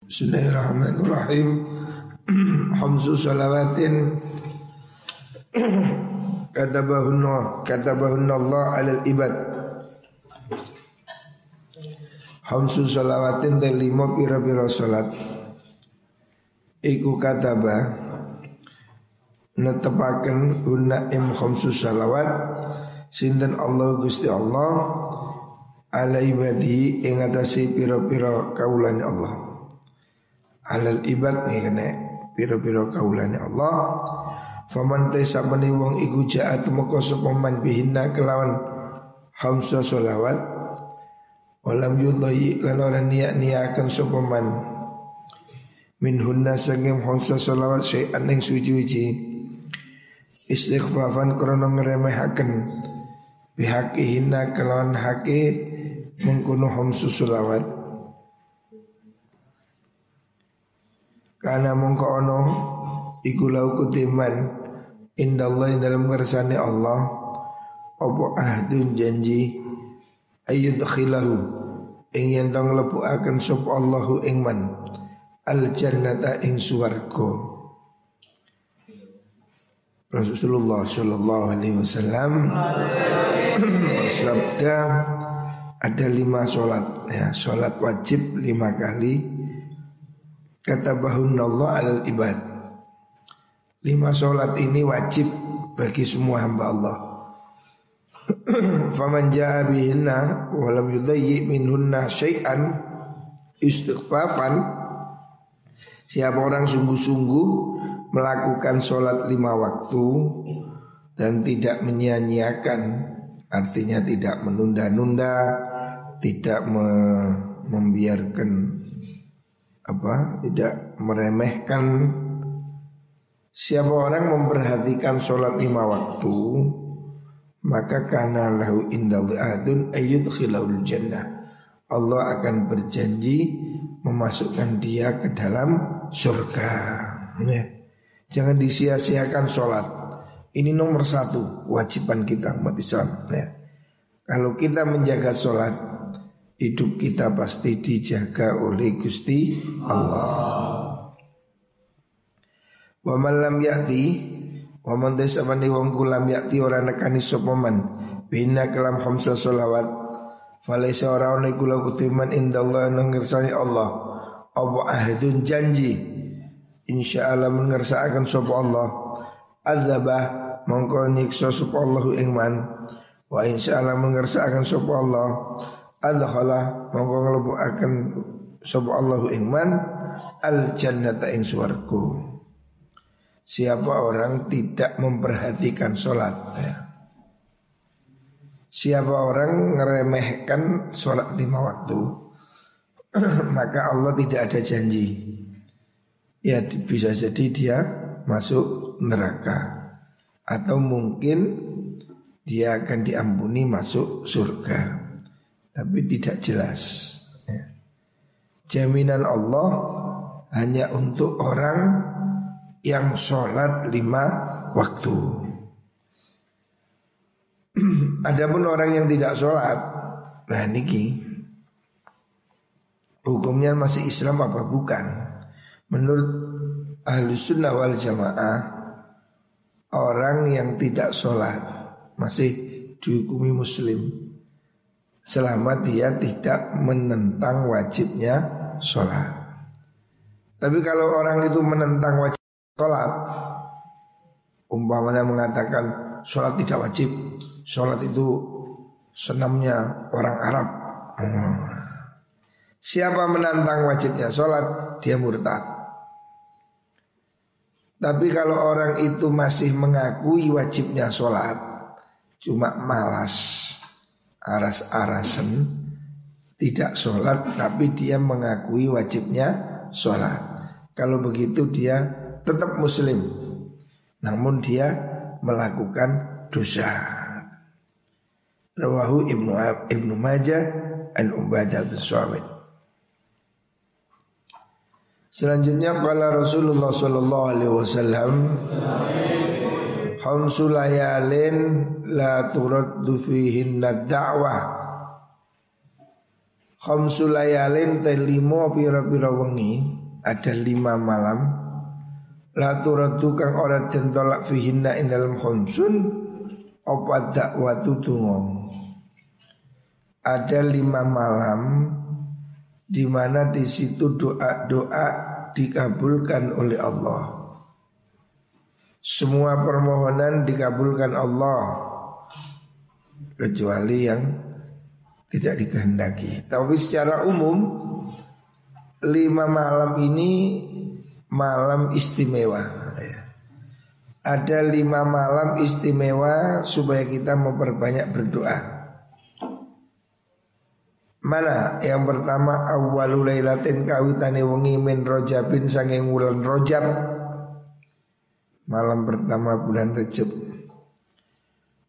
Bismillahirrahmanirrahim. Hamsu salawatin. Katabahunna Katabahunna Allah alal ibad. Hamsu salawatin dan lima pira-pira salat. Iku kataba Netepaken unna im hamsu salawat Sinten Allah Gusti Allah Ala ibadihi ing atasi pira-pira kaulane Allah alal ibad nih kena piro-piro kaulane Allah. Faman tesa mani wong iku jaat moko sapa man bihinna kelawan hamsa solawat walam yudai lan ora niat niakan sapa man. Min hunna sangem hamsa solawat syai'an ing suci-suci istighfafan krana ngremehaken bihaqihinna kelawan hake mengkono hamsu solawat Karena mongko ono iku lau kutiman. Indallah dalam kersane Allah apa ahdun janji ayud khilahu ing yen tong akan sop Allahu ing man al jannata ing swarga. Rasulullah Shallallahu Alaihi Wasallam bersabda ada lima sholat ya sholat wajib lima kali Kata Allah alal ibad. Lima sholat ini wajib bagi semua hamba Allah. Faman ja'a bihinna Walam yudayyi minhunna syai'an Istighfafan. Siapa orang sungguh-sungguh Melakukan sholat lima waktu Dan tidak menyia-nyiakan Artinya tidak menunda-nunda Tidak me membiarkan apa tidak meremehkan siapa orang memperhatikan sholat lima waktu maka karena lahu indal adun ayat khilaul jannah Allah akan berjanji memasukkan dia ke dalam surga ya. jangan disia-siakan sholat ini nomor satu wajiban kita umat Islam ya. kalau kita menjaga sholat hidup kita pasti dijaga oleh Gusti Allah. Wa man lam yati wa man desa mani wong kulam yati ora nekani sapa man. Bina kalam khamsa sholawat. Falaisa ora ono iku la kutiman indallah nang ngersani Allah. Apa ahdun janji? Insyaallah mengersakaken sapa Allah. Azabah mongko nyiksa sapa Allah ing man. Wa insyaallah mengersakaken sapa Allah adkhala mongko nglebu akan sapa Allahu iman al jannata ing swarga. Siapa orang tidak memperhatikan sholat ya. Siapa orang ngeremehkan sholat lima waktu Maka Allah tidak ada janji. Ya bisa jadi dia masuk neraka. Atau mungkin dia akan diampuni masuk surga tapi tidak jelas. Ya. Jaminan Allah hanya untuk orang yang sholat lima waktu. Adapun orang yang tidak sholat, nah niki hukumnya masih Islam apa bukan? Menurut ahli sunnah wal jamaah orang yang tidak sholat masih dihukumi muslim selama dia tidak menentang wajibnya sholat. Tapi kalau orang itu menentang wajib sholat, umpamanya mengatakan sholat tidak wajib, sholat itu senamnya orang Arab. Siapa menantang wajibnya sholat, dia murtad. Tapi kalau orang itu masih mengakui wajibnya sholat, cuma malas aras-arasan tidak sholat tapi dia mengakui wajibnya sholat. Kalau begitu dia tetap muslim, namun dia melakukan dosa. Rawahu Ibnu Ibnu Majah an Ubadah bin Suamid. Selanjutnya kala Rasulullah sallallahu alaihi wasallam Khamsu layalin la turaddu fihinna da'wah. Khamsulayalin te limo pira-pira wengi ada lima malam. La turadu kang ora den tolak fihinna ing dalam khamsun apa dakwatu tungo ada lima malam di mana di situ doa-doa dikabulkan oleh Allah. Semua permohonan dikabulkan Allah kecuali yang tidak dikehendaki. Tapi secara umum lima malam ini malam istimewa. Ya. Ada lima malam istimewa supaya kita memperbanyak berdoa. Mana yang pertama awalul lailatin kawitane wengi min rojabin sanging wulan rojab Malam pertama bulan Rejab.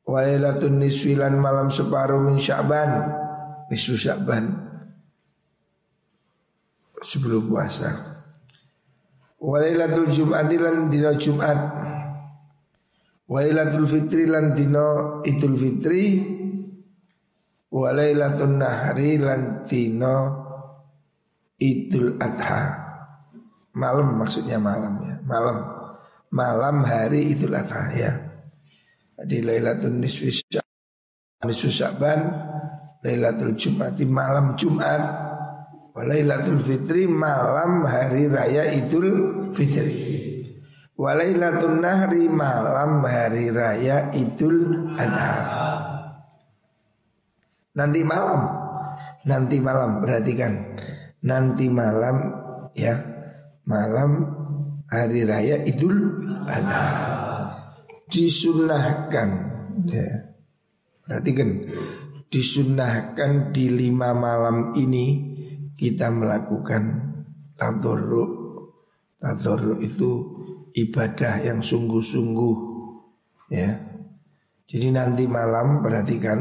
Walilatun niswilan malam separuh min sya'ban. Nisfu sya'ban. Sebelum puasa. Walilatul jum'ati lan dino jum'at Walilatul fitri lan dino idul fitri. Walailatun nahri lantino Idul Adha. Malam maksudnya malam ya Malam Malam hari Idul Adha ya. Di Lailatul Niswi Syaban Lailatul Jumati malam Jumat Walailatul Fitri malam hari raya Idul Fitri Walailatul Nahri malam hari raya Idul Adha. Nanti malam Nanti malam perhatikan. Nanti malam ya Malam hari raya idul adha. Disunahkan. Ya. Perhatikan. Disunahkan di lima malam ini Kita melakukan Tatoruk Tatoruk itu ibadah yang sungguh-sungguh. Ya. Jadi nanti malam perhatikan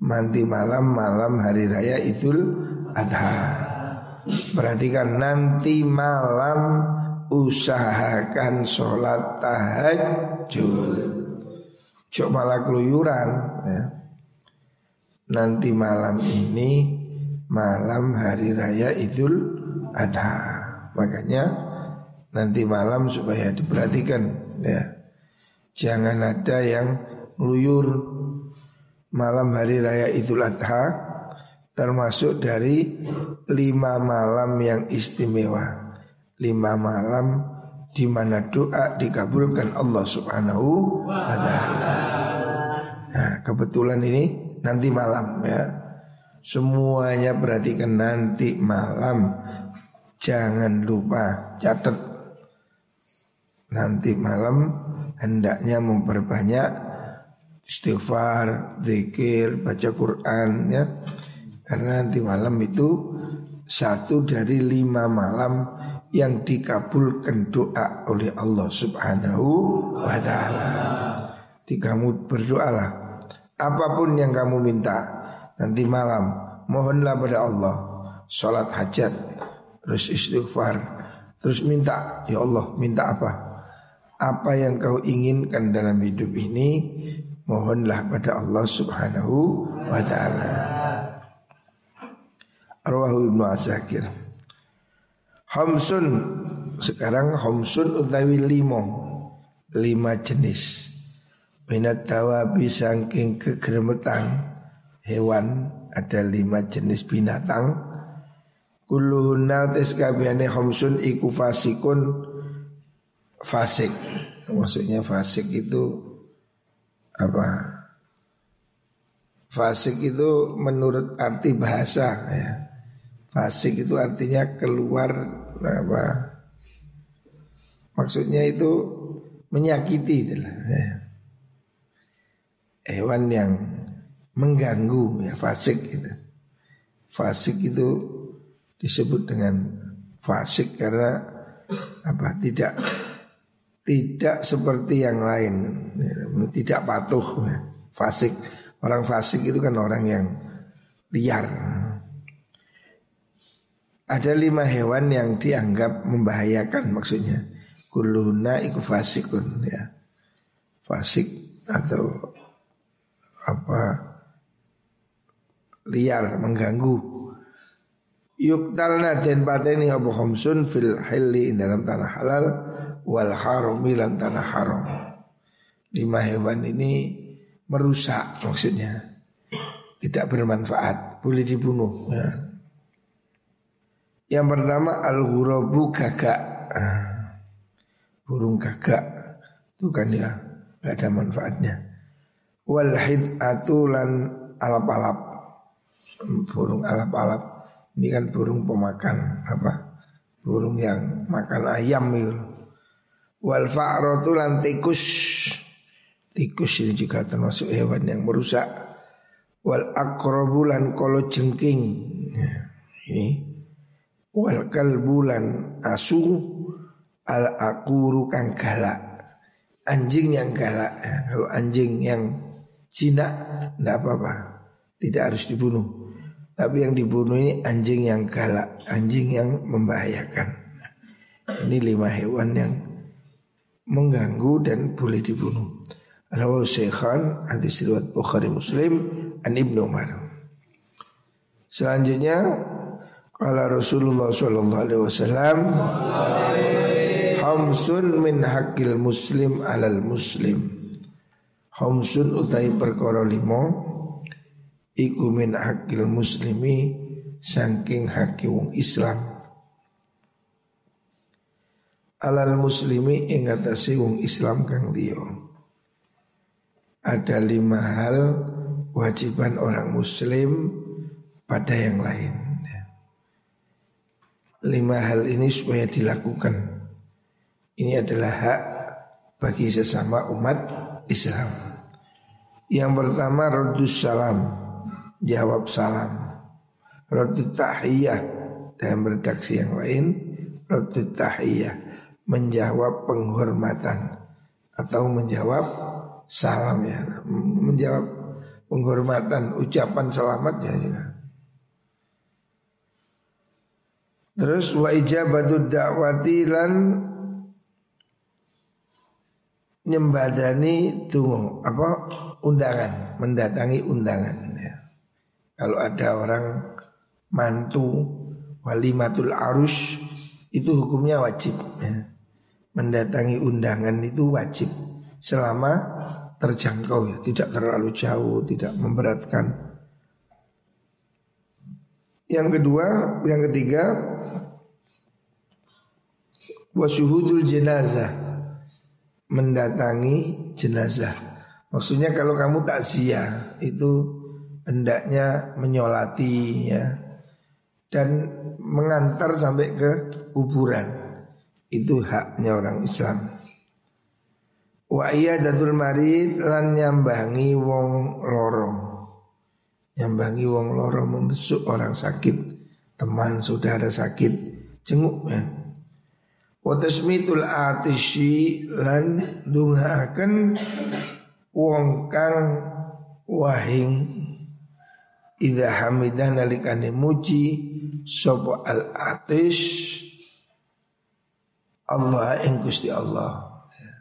Nanti malam malam hari raya Idul Adha. Perhatikan nanti malam usahakan sholat tahajud. Cok malah keluyuran ya. Nanti malam ini malam hari raya Idul Adha. Makanya nanti malam supaya diperhatikan ya. Jangan ada yang ngeluyur malam hari raya Idul Adha termasuk dari lima malam yang istimewa. Lima malam di mana doa dikabulkan Allah Subhanahu wa taala. Nah, kebetulan ini nanti malam ya. Semuanya perhatikan nanti malam. Jangan lupa catat. Nanti malam hendaknya memperbanyak istighfar, zikir, baca Quran ya. Karena nanti malam itu satu dari lima malam yang dikabulkan doa oleh Allah Subhanahu wa taala. Di kamu berdoalah. Apa pun yang kamu minta nanti malam mohonlah pada Allah. Salat hajat terus istighfar terus minta ya Allah minta apa? Apa yang kau inginkan dalam hidup ini Mohonlah pada Allah subhanahu wa ta'ala. Arwahu Ibnu Asakir Homsun Sekarang homsun utawi limo Lima jenis. Minat tawabi sangking kegeremetan Hewan. Ada lima jenis binatang. Kuluhunna tes kabiane homsun iku fasikun. Fasik. Maksudnya fasik itu apa? Fasik itu menurut arti bahasa ya fasik itu artinya keluar apa maksudnya itu menyakiti itulah ya. hewan yang mengganggu ya fasik itu fasik itu disebut dengan fasik karena apa tidak tidak seperti yang lain, tidak patuh, fasik. Orang fasik itu kan orang yang liar. Ada lima hewan yang dianggap membahayakan maksudnya. Kuluna iku fasikun ya. Fasik atau apa liar mengganggu. Yuktalna den pateni apa khamsun fil hilli dalam tanah halal wal harami lan tanah haram. Lima hewan ini merusak maksudnya. Tidak bermanfaat, boleh dibunuh. Ya. Yang pertama al-ghurabu gagak. Burung gagak itu kan ya nggak ada manfaatnya. Wal atulan alap-alap. Burung alap-alap. Ini kan burung pemakan apa? Burung yang makan ayam itu. Wal fa'ratu lan tikus. Tikus ini juga termasuk hewan yang merusak. Wal akrobulan kolo jengking. Ya, ini. Wal kalbulan asu al akuru kang galak. Anjing yang galak. Kalau anjing yang jinak tidak apa-apa. Tidak harus dibunuh. Tapi yang dibunuh ini anjing yang galak, anjing yang membahayakan. Ini lima hewan yang mengganggu dan boleh dibunuh. Rawahu Syekhan hadis riwayat Bukhari Muslim an Ibnu Umar. Selanjutnya kala Rasulullah sallallahu alaihi wasallam Hamsun min hakil muslim alal muslim. Hamsun utai perkara limo iku min hakil muslimi saking haki wong Islam. Alal muslimi ing atase wong Islam kang liya. Ada lima hal wajiban orang muslim pada yang lain lima hal ini supaya dilakukan. Ini adalah hak bagi sesama umat Islam. Yang pertama radus salam. Jawab salam. Roti tahiyah dalam redaksi yang lain roti tahiyah menjawab penghormatan. Atau menjawab salam ya. Menjawab penghormatan ucapan selamat ya juga. Terus wa ijabatu da'wati lan nyembadani tunggu apa undangan mendatangi undangan kalau ada orang mantu walimatul arus itu hukumnya wajib ya. Mendatangi undangan itu wajib selama terjangkau ya, tidak terlalu jauh, tidak memberatkan. Yang kedua, yang ketiga wasyuhudul jenazah mendatangi jenazah. Maksudnya kalau kamu takziah itu hendaknya menyolati ya dan mengantar sampai ke kuburan itu haknya orang Islam. Wa iya datul marid lan nyambangi wong loro. Nyambangi wong loro membesuk orang sakit, teman saudara sakit, jenguk ya. Wa tasmitul atishi lan dungaken wong kang wahing Ida hamidah nalikane muji Sopo al atish Allah yang Gusti Allah ya.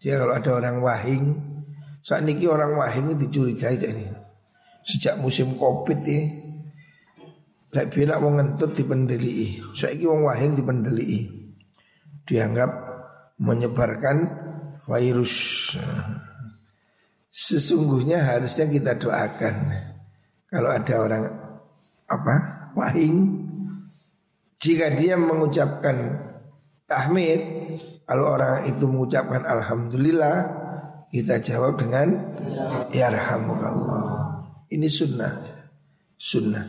Jadi kalau ada orang wahing Saat ini orang wahing itu dicurigai ini Sejak musim covid ini Lek binak wong ngentut dipendeli Saiki wong wahing dipendeli Dianggap menyebarkan virus. Sesungguhnya harusnya kita doakan. Kalau ada orang apa wahing jika dia mengucapkan tahmid kalau orang itu mengucapkan alhamdulillah kita jawab dengan yarhamukallah ini sunnah sunnah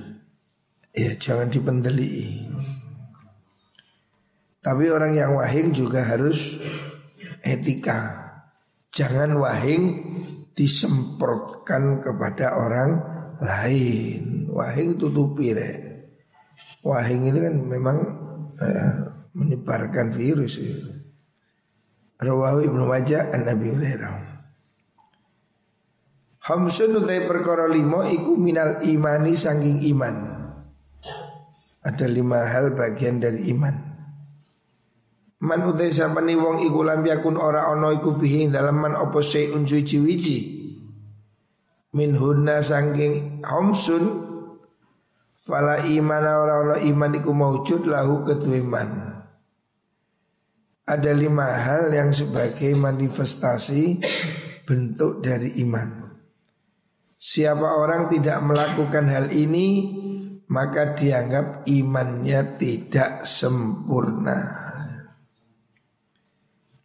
ya jangan dipendeli tapi orang yang wahing juga harus etika jangan wahing disemprotkan kepada orang lain. Wahing tutupi deh. Wahing itu kan memang eh, menyebarkan virus. Rawahu Ibnu Majah an Nabi Hurairah. Hamsun utai perkara limo iku minal imani sangking iman. Ada lima hal bagian dari iman. Man utai sapani wong iku lam ora ono iku fihi dalam man opo se'un suci-wiji min hunna sangking homsun Fala iman orang iman iku maujud lahu ketuiman. Ada lima hal yang sebagai manifestasi bentuk dari iman. Siapa orang tidak melakukan hal ini maka dianggap imannya tidak sempurna.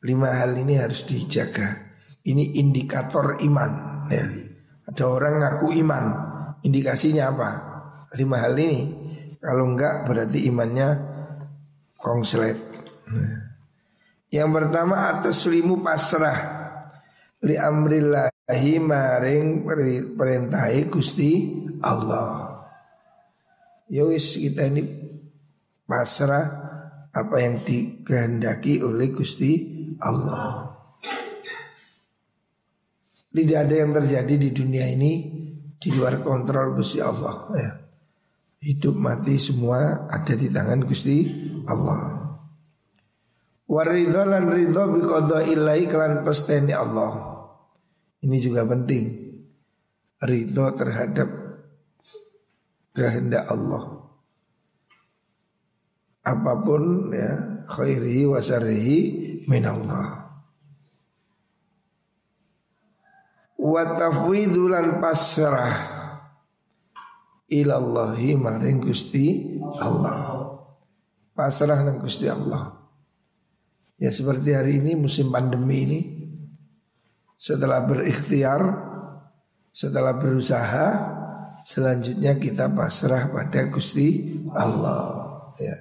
Lima hal ini harus dijaga. Ini indikator iman. Ya. Ada orang ngaku iman, indikasinya apa? Lima hal ini. Kalau enggak berarti imannya kongslet. Yang pertama atas limu pasrah li amrillahi maring perintahi Gusti Allah. Ya wis kita ini pasrah apa yang dikehendaki oleh Gusti Allah. Tidak ada yang terjadi di dunia ini di luar kontrol Gusti Allah ya. Hidup mati semua ada di tangan Gusti Allah. Waridho lan ridho bi ilahi kelan pesteni Allah. Ini juga penting. Ridho terhadap kehendak Allah. Apa pun ya khairihi wa syarrihi min Allah. Wa tafwidul pasrah ilallahi maring Gusti Allah. Pasrah nang Gusti Allah. Ya seperti hari ini musim pandemi ini setelah berikhtiar setelah berusaha Selanjutnya kita pasrah pada Gusti Allah. Ya.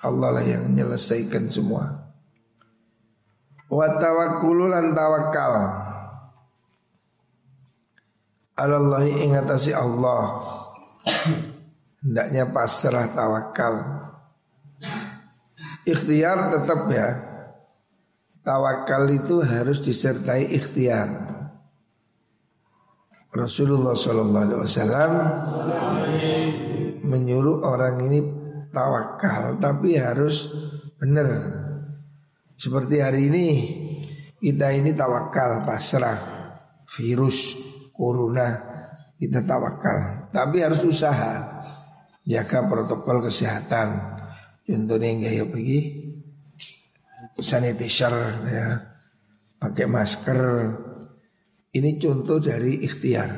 Allah lah yang menyelesaikan semua. Wa tawakkulu lan tawakal Alallahi ingatasi Allah. Hendaknya pasrah tawakal Ikhtiar tetap ya Tawakal itu harus disertai ikhtiar Rasulullah Shallallahu Alaihi Wasallam menyuruh orang ini tawakal, tapi harus benar. Seperti hari ini kita ini tawakal pasrah virus corona kita tawakal, tapi harus usaha jaga protokol kesehatan. Contohnya enggak ya pergi sanitizer ya, pakai masker, ini contoh dari ikhtiar.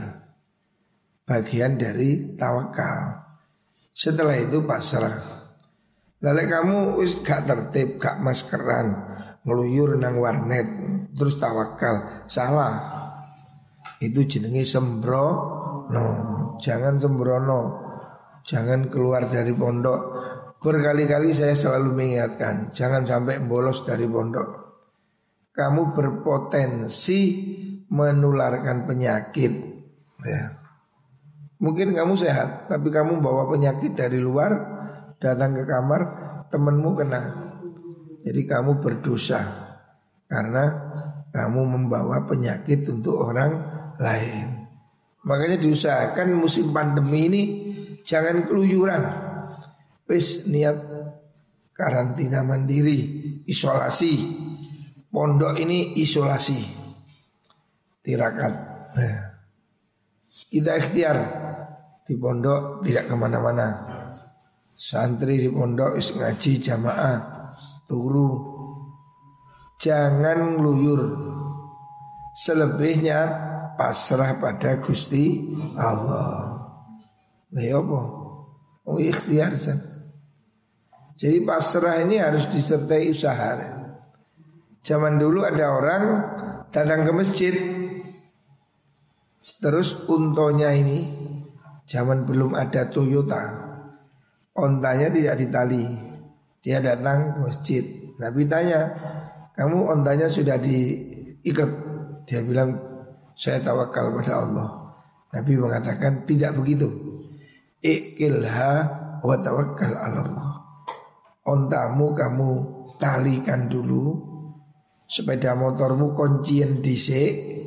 Bagian dari tawakal. Setelah itu pasrah Lalu kamu wis gak tertib, gak maskeran Ngeluyur nang warnet Terus tawakal. Salah. Itu jenenge sembro No Jangan sembrono. Jangan keluar dari pondok Berkali-kali saya selalu mengingatkan Jangan sampai bolos dari pondok. Kamu berpotensi menularkan penyakit ya. Mungkin kamu sehat Tapi kamu bawa penyakit dari luar Datang ke kamar Temenmu kena. Jadi kamu berdosa Karena kamu membawa penyakit untuk orang lain. Makanya diusahakan musim pandemi ini Jangan keluyuran Wis niat karantina mandiri Isolasi Pondok ini isolasi tirakat. Nah, kita ikhtiar di pondok tidak ke mana-mana. Santri di pondok is ngaji jamaah turu. Jangan luyur. Selebihnya pasrah pada Gusti Allah. Nah, ya apa? Oh ikhtiar san. Jadi pasrah ini harus disertai usaha. Zaman dulu ada orang datang ke masjid Terus untonya ini zaman belum ada Toyota. Ontanya tidak ditali. Dia datang ke masjid. Nabi tanya, kamu ontanya sudah diikat? Dia bilang, saya tawakal pada Allah. Nabi mengatakan tidak begitu. Ikilha wa tawakkal Allah. Ontamu kamu talikan dulu. Sepeda motormu kuncian disik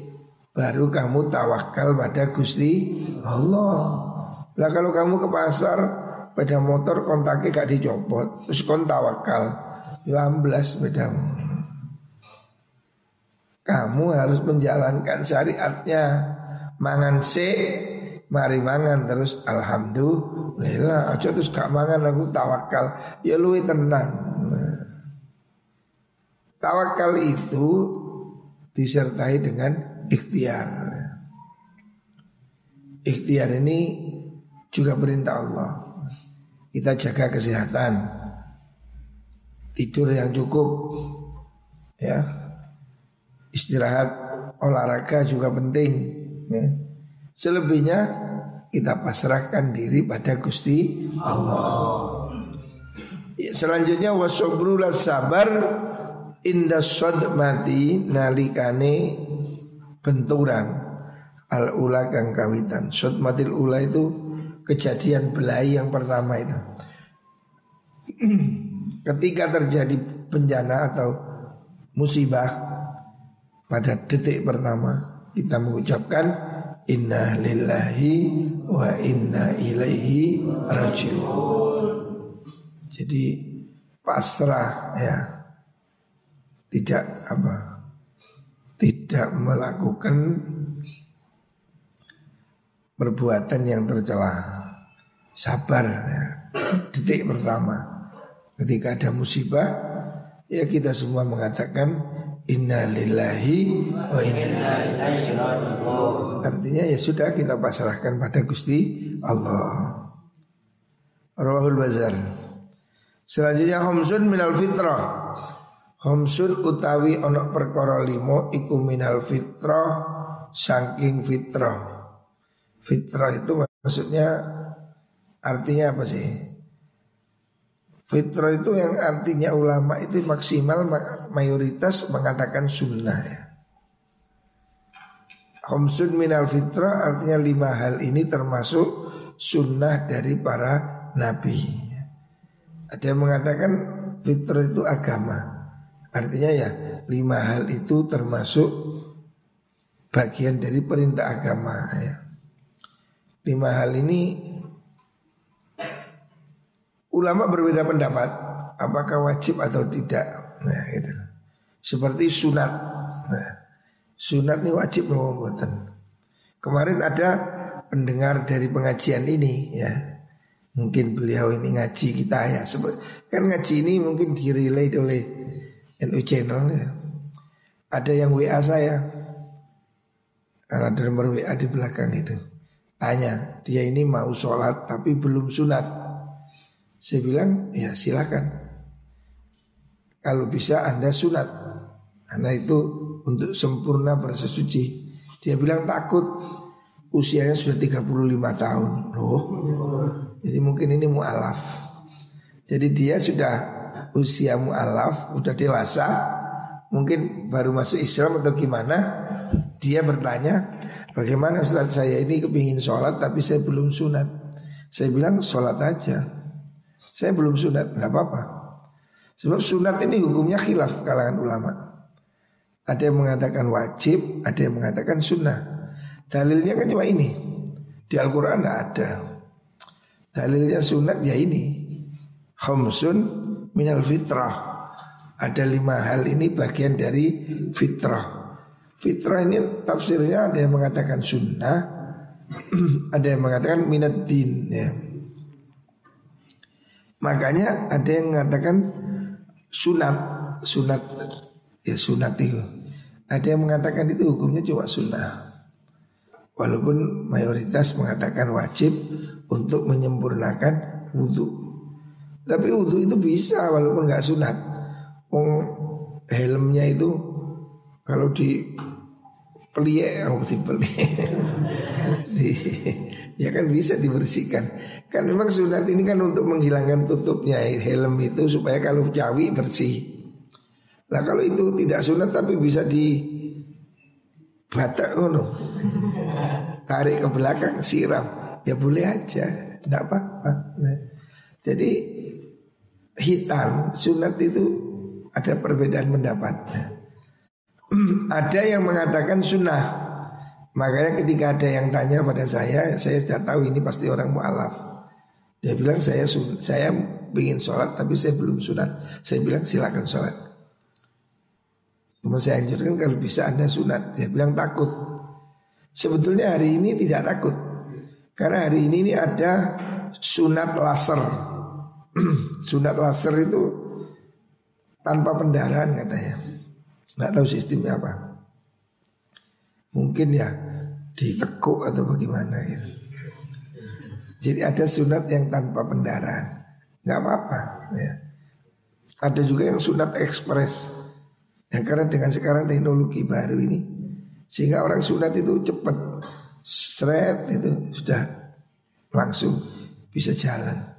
Baru kamu tawakal pada Gusti Allah. Lah kalau kamu ke pasar pada motor kontaknya gak dicopot, terus kon tawakal, ya amblas sepedamu. Kamu harus menjalankan syariatnya. Mangan se mari mangan terus alhamdulillah. Aja terus gak mangan aku tawakal. Ya luwe tenang. Tawakal itu disertai dengan ikhtiar. Ikhtiar ini juga perintah Allah. Kita jaga kesehatan. Tidur yang cukup ya. Istirahat olahraga juga penting ya. Selebihnya kita pasrahkan diri pada Gusti Allah. Ya, selanjutnya wasobrulah sabar indah mati nalikane benturan al ula kang kawitan. matil ula itu kejadian belai yang pertama itu. Ketika terjadi bencana atau musibah pada detik pertama kita mengucapkan Inna lillahi wa inna ilaihi rajiun. Jadi pasrah ya. Tidak apa? Tidak melakukan perbuatan yang tercela. Sabar ya. Detik pertama ketika ada musibah ya kita semua mengatakan Inna lillahi wa inna ilaihi Artinya ya sudah kita pasrahkan pada Gusti Allah. Rawahul Bazar. Selanjutnya homsun minal fitrah. Homsun utawi onok perkara limo iku minal fitrah saking fitrah. Fitrah itu maksudnya artinya apa sih? Fitrah itu yang artinya ulama itu maksimal mayoritas mengatakan sunnah ya. Homsun minal fitrah artinya lima hal ini termasuk sunnah dari para nabi. Ada yang mengatakan fitrah itu agama. Artinya ya lima hal itu termasuk bagian dari perintah agama ya. Lima hal ini ulama berbeda pendapat apakah wajib atau tidak. Nah, gitu. Seperti sunat. Nah, sunat ini wajib membuatan. Kemarin ada pendengar dari pengajian ini ya. Mungkin beliau ini ngaji kita ya. Kan ngaji ini mungkin direlay oleh NU channel ya. Ada yang WA saya. Ada nomor WA di belakang itu. Tanya, dia ini mau sholat tapi belum sunat. Saya bilang ya silakan. Kalau bisa Anda sunat. Karena itu untuk sempurna bersesuci. Dia bilang takut usianya sudah 35 tahun. Loh. Jadi mungkin ini mu'alaf. Jadi dia sudah usia mu'alaf, udah dewasa. Mungkin baru masuk Islam atau gimana. Dia bertanya, bagaimana Ustaz saya ini kepingin sholat tapi saya belum sunat. Saya bilang sholat aja. Saya belum sunat, nggak apa-apa. Sebab sunat ini hukumnya khilaf kalangan ulama. Ada yang mengatakan wajib, ada yang mengatakan sunnah. Dalilnya kan cuma ini. Di Al-Quran ada. Dalilnya sunat ya ini. Khamsun minal fitrah. Ada lima hal ini bagian dari fitrah. Fitrah ini tafsirnya ada yang mengatakan sunnah, ada yang mengatakan minat din. Ya. Makanya ada yang mengatakan sunat, sunat ya sunat itu. Ada yang mengatakan itu hukumnya cuma sunnah. Walaupun mayoritas mengatakan wajib untuk menyempurnakan wudhu. Tapi wudhu itu bisa walaupun nggak sunat. Oh, helmnya itu kalau di pelie, oh di pelie, di, ya kan bisa dibersihkan. Kan memang sunat ini kan untuk menghilangkan tutupnya helm itu supaya kalau cawi bersih. Nah kalau itu tidak sunat tapi bisa di batak ngono. Tarik ke belakang siram. Ya boleh aja, tidak apa-apa. Nah, jadi hitam sunat itu ada perbedaan pendapat. Ada yang mengatakan sunnah. Makanya ketika ada yang tanya pada saya, saya sudah tahu ini pasti orang mualaf. Dia bilang saya saya ingin sholat tapi saya belum sunat. Saya bilang silakan sholat. Cuma saya anjurkan kalau bisa anda sunat. Dia bilang takut. Sebetulnya hari ini tidak takut. Karena hari ini ini ada sunat laser. sunat laser itu tanpa pendarahan katanya. Nggak tahu sistemnya apa. Mungkin ya ditekuk atau bagaimana gitu. Jadi ada sunat yang tanpa pendarahan, nggak apa-apa. Ya. Ada juga yang sunat ekspres, yang karena dengan sekarang teknologi baru ini, sehingga orang sunat itu cepat, seret itu sudah langsung bisa jalan.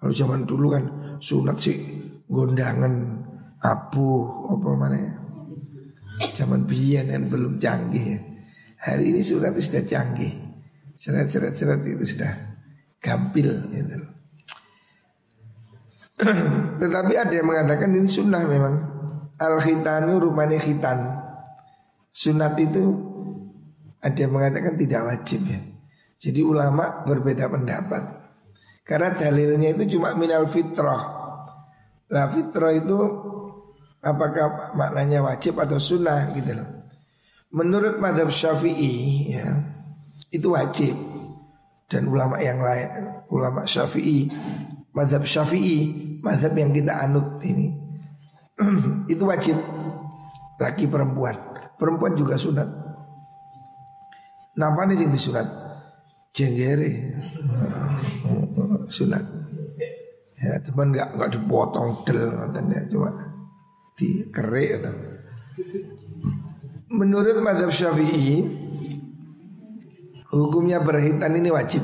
Kalau zaman dulu kan sunat sih gondangan abu apa mana ya. Zaman biyen kan belum canggih ya. Hari ini sunat itu sudah canggih. Seret-seret-seret itu sudah gampil gitu. Tetapi ada yang mengatakan ini sunnah memang. Al khitanu rumahnya khitan. Sunat itu ada yang mengatakan tidak wajib ya. Jadi ulama berbeda pendapat. Karena dalilnya itu cuma minal fitrah. Lah fitrah itu apakah maknanya wajib atau sunnah gitu loh. Menurut madhab syafi'i ya itu wajib. Dan ulama yang lain ulama syafi'i madhab syafi'i madhab yang kita anut ini itu wajib laki perempuan. Perempuan juga sunat. Napa nih sing disunat? Jenggere sunat. Ya teman nggak nggak dipotong del katanya cuma dikerik atau menurut madhab syafi'i Hukumnya berhitan ini wajib.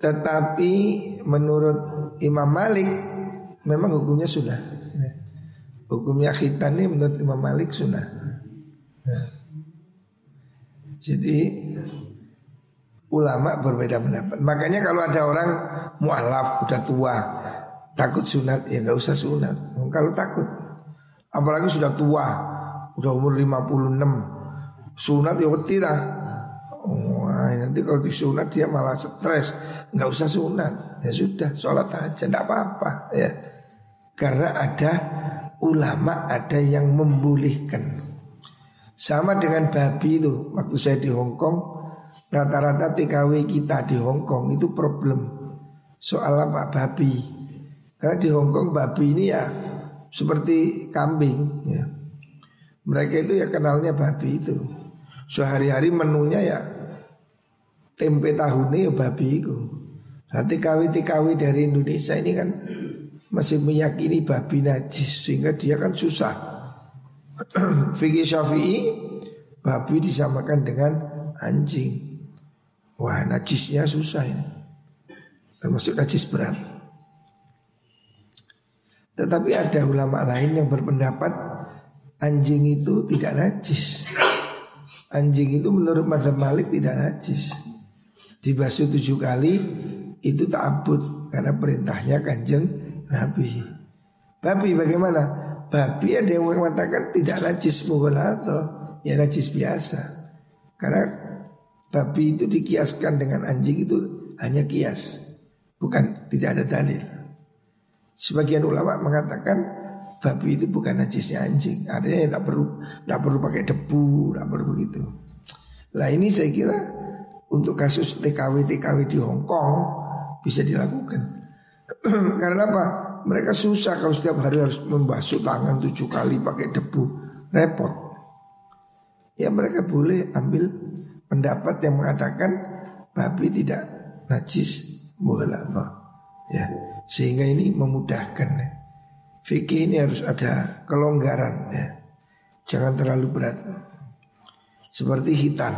Tetapi menurut Imam Malik Memang hukumnya sudah Hukumnya khitan ini menurut Imam Malik sudah Jadi Ulama berbeda pendapat. Makanya kalau ada orang Mu'alaf udah tua Takut sunat? Ya nggak usah sunat. Kalau takut. Apalagi sudah tua. Udah umur 56 Sunat ya wedi lah Wah nanti kalau disunat dia malah stres. Nggak usah sunat. Ya sudah sholat aja. Tidak apa-apa. Ya. Karena ada ulama ada yang membolehkan Sama dengan babi itu. Waktu saya di Hong Kong Rata-rata TKW kita di Hong Kong itu problem Soal apa? Babi Karena di Hong Kong babi ini ya Seperti kambing ya Mereka itu ya kenalnya babi itu Sehari-hari menunya ya tempe tahunnya ya babi itu. Nanti TKW-TKW dari Indonesia ini kan masih meyakini babi najis sehingga dia kan susah. Fikih Syafi'i babi disamakan dengan anjing. Wah najisnya susah ini. Termasuk najis berat. Tetapi ada ulama lain yang berpendapat anjing itu tidak najis. Anjing itu menurut Madhab Malik tidak najis. Dibasuh tujuh kali itu ta'abud Karena perintahnya kanjeng Nabi. Babi bagaimana? Babi ada yang mengatakan tidak najis atau Ya najis biasa. Karena babi itu dikiaskan dengan anjing itu hanya kias Bukan tidak ada dalil Sebagian ulama mengatakan babi itu bukan najisnya anjing. Artinya ya tidak perlu tidak perlu pakai debu, tidak perlu begitu. Nah ini saya kira untuk kasus TKW TKW di Hong Kong bisa dilakukan. Karena apa? Mereka susah kalau setiap hari harus membasuh tangan tujuh kali pakai debu, repot. Ya mereka boleh ambil pendapat yang mengatakan babi tidak najis mughalathah. Ya, sehingga ini memudahkan. Fikih ini harus ada kelonggaran ya. Jangan terlalu berat. Seperti hitan.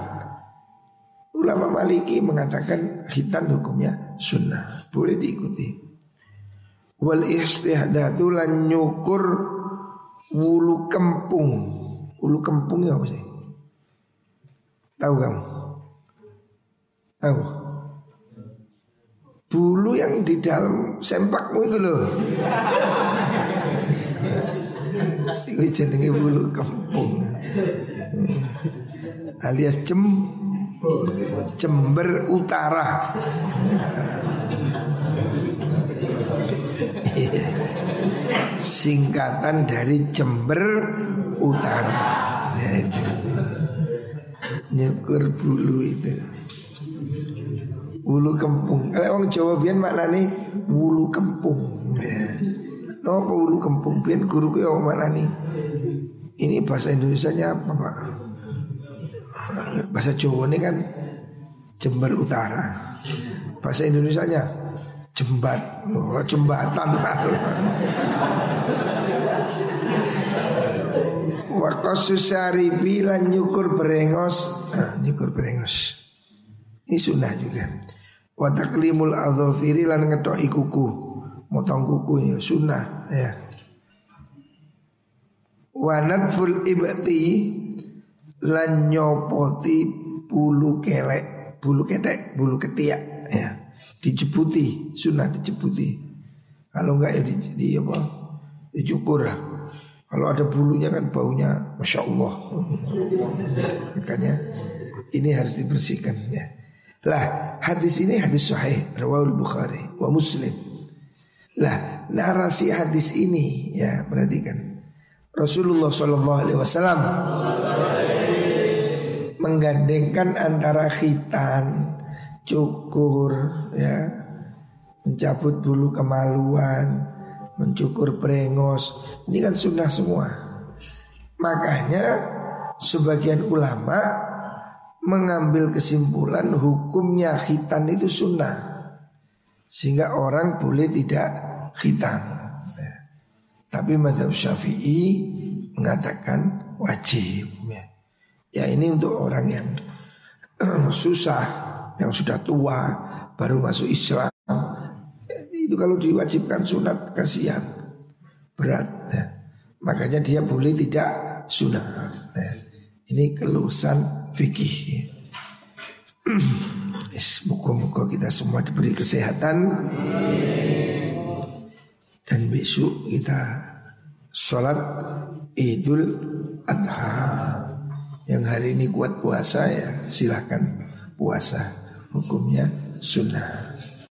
Ulama Maliki mengatakan hitan hukumnya sunnah, boleh diikuti. Wal istihdatu lan nyukur wulu kempung. Wulu kempung ya apa sih? Tahu kamu? Tahu? Bulu yang di dalam sempakmu itu loh. Itu jenenge bulu kempung. Alias jem Jember Utara. Singkatan dari Jember Utara. Ya. Nyukur bulu itu. Wulu kempung. Kalau orang Jawa biyen maknane wulu kempung. Ya. Napa wulu kempung biyen guru ku yang maknane. Ini bahasa Indonesia-nya apa, Pak? Bahasa Jawa ini kan Jember Utara. Bahasa Indonesia-nya jembat, oh, jembatan. Wakosus saribi lan nyukur berengos nah, Nyukur berengos Ini sunnah juga. Wataklimul adhofiri lan ngedoi kuku. Motong kuku ini sunnah ya. Wanatful ibati Lan nyopoti bulu kelek Bulu ketek, bulu ketiak ya. Dijebuti, sunnah dijebuti. Kalau enggak ya di, di apa? Dicukur kalau ada bulunya kan baunya Masya Allah. Makanya ini harus dibersihkan ya. Lah hadis ini hadis sahih Rawal Bukhari wa Muslim. Lah narasi hadis ini ya perhatikan. Rasulullah Wasallam menggandengkan antara khitan, cukur, ya, mencabut bulu kemaluan, mencukur brengos Ini kan sunnah semua. Makanya sebagian ulama mengambil kesimpulan hukumnya khitan itu sunnah Sehingga orang boleh tidak khitan ya. Tapi madhab syafi'i mengatakan wajib ya. ya ini untuk orang yang susah Yang sudah tua baru masuk Islam itu kalau diwajibkan sunat kasihan berat. Ya. Makanya dia boleh tidak sunat. Ini kelusan fikih. Semoga-moga kita semua diberi kesehatan. Dan besok kita sholat idul adha. Yang hari ini kuat puasa ya silahkan puasa Hukumnya sunnah